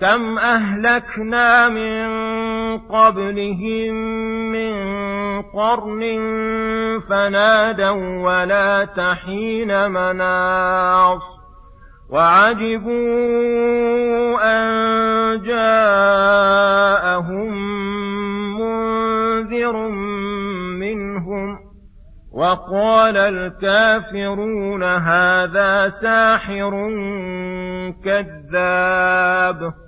كم أهلكنا من قبلهم من قرن فنادوا ولا تحين مناص وعجبوا أن جاءهم منذر منهم وقال الكافرون هذا ساحر كذاب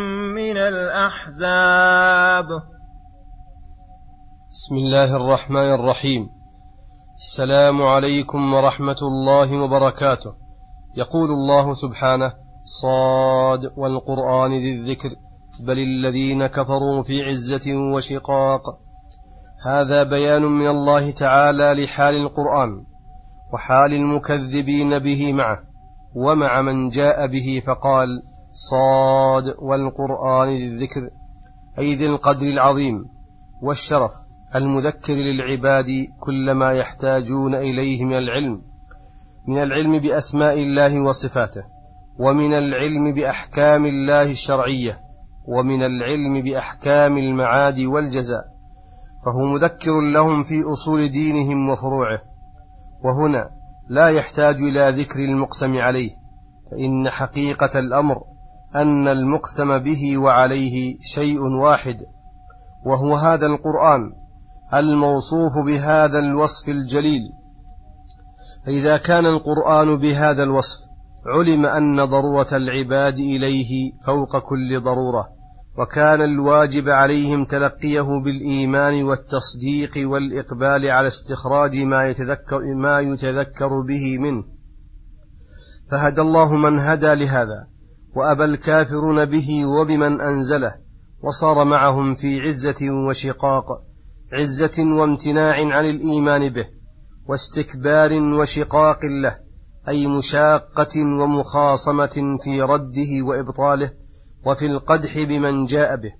الأحزاب. بسم الله الرحمن الرحيم. السلام عليكم ورحمة الله وبركاته. يقول الله سبحانه صاد والقرآن ذي الذكر بل الذين كفروا في عزة وشقاق. هذا بيان من الله تعالى لحال القرآن وحال المكذبين به معه ومع من جاء به فقال صاد والقرآن ذي الذكر أي ذي القدر العظيم والشرف المذكر للعباد كل ما يحتاجون إليه من العلم من العلم بأسماء الله وصفاته ومن العلم بأحكام الله الشرعية ومن العلم بأحكام المعاد والجزاء. فهو مذكر لهم في أصول دينهم وفروعه. وهنا لا يحتاج إلى ذكر المقسم عليه فإن حقيقة الأمر أن المقسم به وعليه شيء واحد وهو هذا القرآن الموصوف بهذا الوصف الجليل. فإذا كان القرآن بهذا الوصف علم أن ضرورة العباد إليه فوق كل ضرورة وكان الواجب عليهم تلقيه بالإيمان والتصديق والإقبال على استخراج ما يتذكر, ما يتذكر به منه. فهدى الله من هدى لهذا. وأبى الكافرون به وبمن أنزله وصار معهم في عزة وشقاق عزة وامتناع عن الإيمان به واستكبار وشقاق له أي مشاقة ومخاصمة في رده وإبطاله وفي القدح بمن جاء به.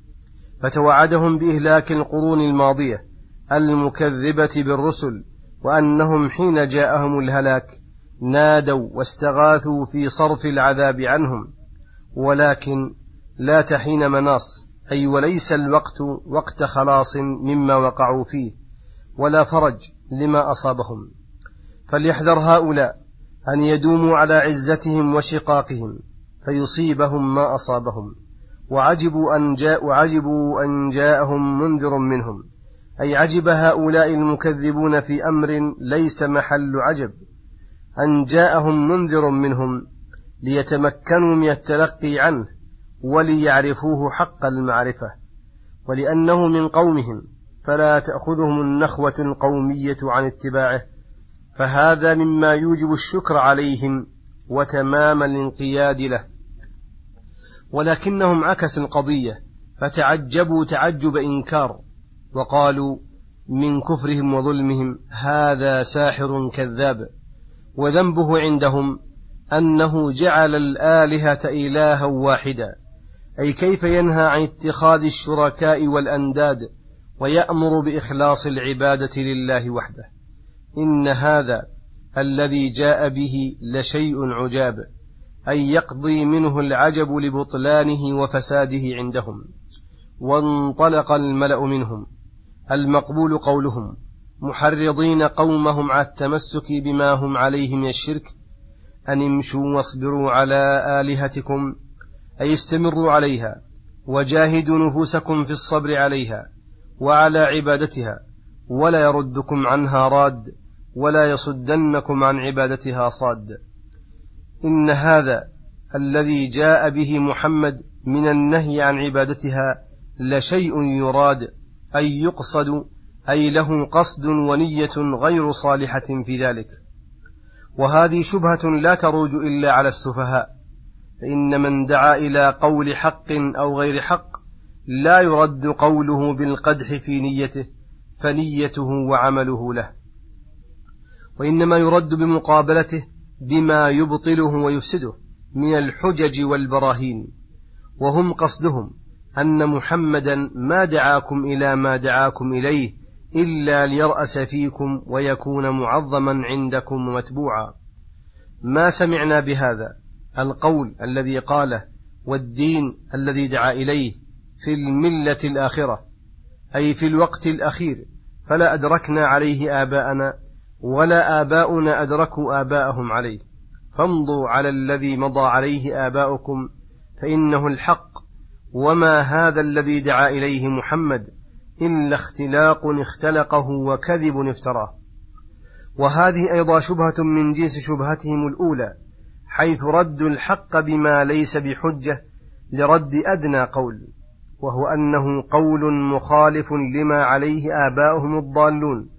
فتوعدهم بإهلاك القرون الماضية المكذبة بالرسل وأنهم حين جاءهم الهلاك نادوا واستغاثوا في صرف العذاب عنهم. ولكن لا تحين مناص أي وليس الوقت وقت خلاص مما وقعوا فيه ولا فرج لما أصابهم. فليحذر هؤلاء أن يدوموا على عزتهم وشقاقهم فيصيبهم ما أصابهم. وعجبوا أن, جاء وعجبوا أن جاءهم منذر منهم. أي عجب هؤلاء المكذبون في أمر ليس محل عجب أن جاءهم منذر منهم ليتمكنوا من التلقي عنه وليعرفوه حق المعرفة ولأنه من قومهم فلا تأخذهم النخوة القومية عن اتباعه فهذا مما يوجب الشكر عليهم وتمام الانقياد له. ولكنهم عكسوا القضية فتعجبوا تعجب إنكار وقالوا من كفرهم وظلمهم هذا ساحر كذاب وذنبه عندهم أنه جعل الآلهة إلها واحدا. أي كيف ينهى عن اتخاذ الشركاء والأنداد ويأمر بإخلاص العبادة لله وحده. إن هذا الذي جاء به لشيء عجاب أي يقضي منه العجب لبطلانه وفساده عندهم. وانطلق الملأ منهم المقبول قولهم محرضين قومهم على التمسك بما هم عليه من الشرك أن امشوا واصبروا على آلهتكم أي استمروا عليها وجاهدوا نفوسكم في الصبر عليها وعلى عبادتها ولا يردكم عنها راد ولا يصدنكم عن عبادتها صاد. إن هذا الذي جاء به محمد من النهي عن عبادتها لشيء يراد أي يقصد أي له قصد ونية غير صالحة في ذلك. وهذه شبهة لا تروج إلا على السفهاء فإن من دعا إلى قول حق أو غير حق لا يرد قوله بالقدح في نيته فنيته وعمله له. وإنما يرد بمقابلته بما يبطله ويفسده من الحجج والبراهين وهم قصدهم أن محمدا ما دعاكم إلى ما دعاكم إليه إلا ليرأس فيكم ويكون معظما عندكم ومتبوعا ما سمعنا بهذا؟ القول الذي قاله والدين الذي دعا إليه في الملة الآخرة أي في الوقت الأخير فلا أدركنا عليه آباءنا ولا آباؤنا أدركوا آباءهم عليه. فامضوا على الذي مضى عليه آباؤكم فإنه الحق. وما هذا الذي دعا إليه محمد؟ إلا اختلاق اختلقه وكذب افتراه. وهذه أيضا شبهة من جنس شبهتهم الأولى حيث ردوا الحق بما ليس بحجة لرد أدنى قول وهو أنه قول مخالف لما عليه آباؤهم الضالون.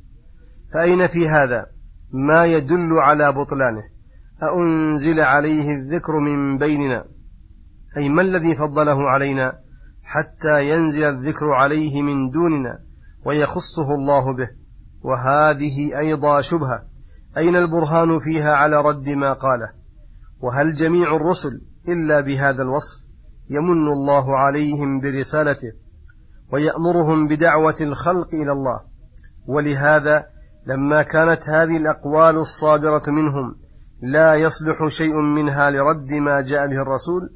فأين في هذا؟ ما يدل على بطلانه. أأنزل عليه الذكر من بيننا؟ أي ما الذي فضله علينا؟ حتى ينزل الذكر عليه من دوننا ويخصه الله به. وهذه أيضا شبهة. أين البرهان فيها على رد ما قاله؟ وهل جميع الرسل إلا بهذا الوصف يمن الله عليهم برسالته ويأمرهم بدعوة الخلق إلى الله؟ ولهذا لما كانت هذه الأقوال الصادرة منهم لا يصلح شيء منها لرد ما جاء به الرسول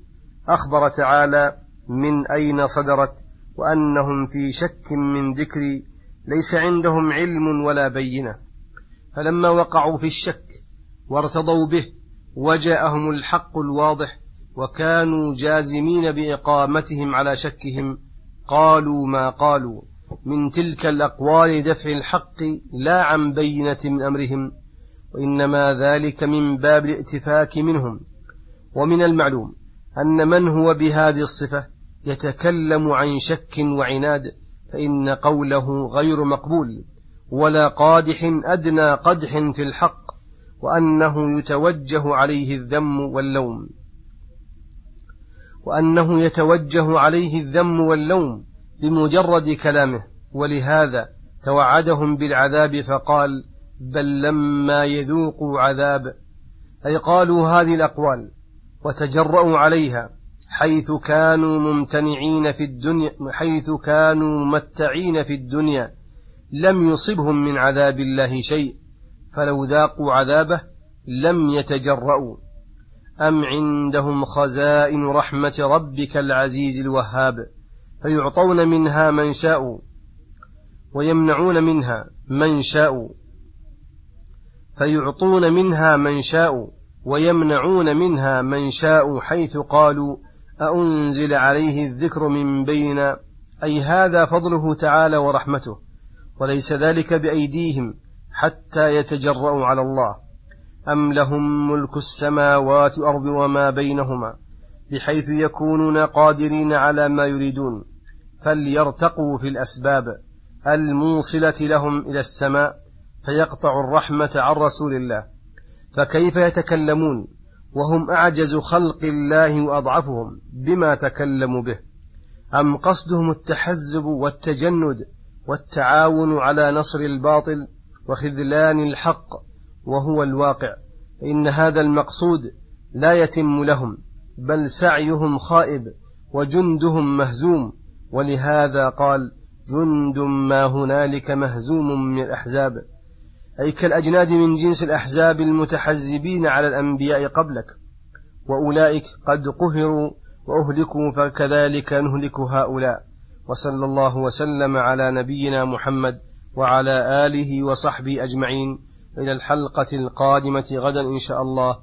أخبر تعالى من أين صدرت وأنهم في شك من ذكري ليس عندهم علم ولا بينة. فلما وقعوا في الشك وارتضوا به وجاءهم الحق الواضح وكانوا جازمين بإقامتهم على شكهم. قالوا ما قالوا من تلك الأقوال دفع الحق لا عن بينة من أمرهم وإنما ذلك من باب الائتفاك منهم. ومن المعلوم أن من هو بهذه الصفة يتكلم عن شك وعناد فإن قوله غير مقبول ولا قادح أدنى قدح في الحق وأنه يتوجه عليه الذم واللوم. وأنه يتوجه عليه الذم واللوم بمجرد كلامه ولهذا توعدهم بالعذاب فقال بل لما يذوقوا عذاب. أي قالوا هذه الأقوال وتجرأوا عليها. حيث كانوا ممتنعين في الدنيا حيث كانوا ممتعين في الدنيا لم يصبهم من عذاب الله شيء فلو ذاقوا عذابه لم يتجرأوا أم عندهم خزائن رحمة ربك العزيز الوهاب فيعطون منها من شاءوا ويمنعون منها من شاءوا فيعطون منها من شاءوا ويمنعون منها من شاء حيث قالوا أأنزل عليه الذكر من بيننا أي هذا فضله تعالى ورحمته وليس ذلك بأيديهم حتى يتجرأوا على الله. أم لهم ملك السماوات والأرض وما بينهما بحيث يكونون قادرين على ما يريدون فليرتقوا في الأسباب الموصلة لهم إلى السماء فيقطع الرحمة عن رسول الله. فكيف يتكلمون؟ وهم أعجز خلق الله وأضعفهم بما تكلموا به. أم قصدهم التحزب والتجند والتعاون على نصر الباطل وخذلان الحق وهو الواقع. إن هذا المقصود لا يتم لهم بل سعيهم خائب وجندهم مهزوم. ولهذا قال جند ما هنالك مهزوم من الأحزاب. أي كالأجناد من جنس الأحزاب المتحزبين على الأنبياء قبلك وأولئك قد قهروا وأهلكوا فكذلك نهلك هؤلاء. وصلى الله وسلم على نبينا محمد وعلى آله وصحبه أجمعين. إلى الحلقة القادمة غدا إن شاء الله.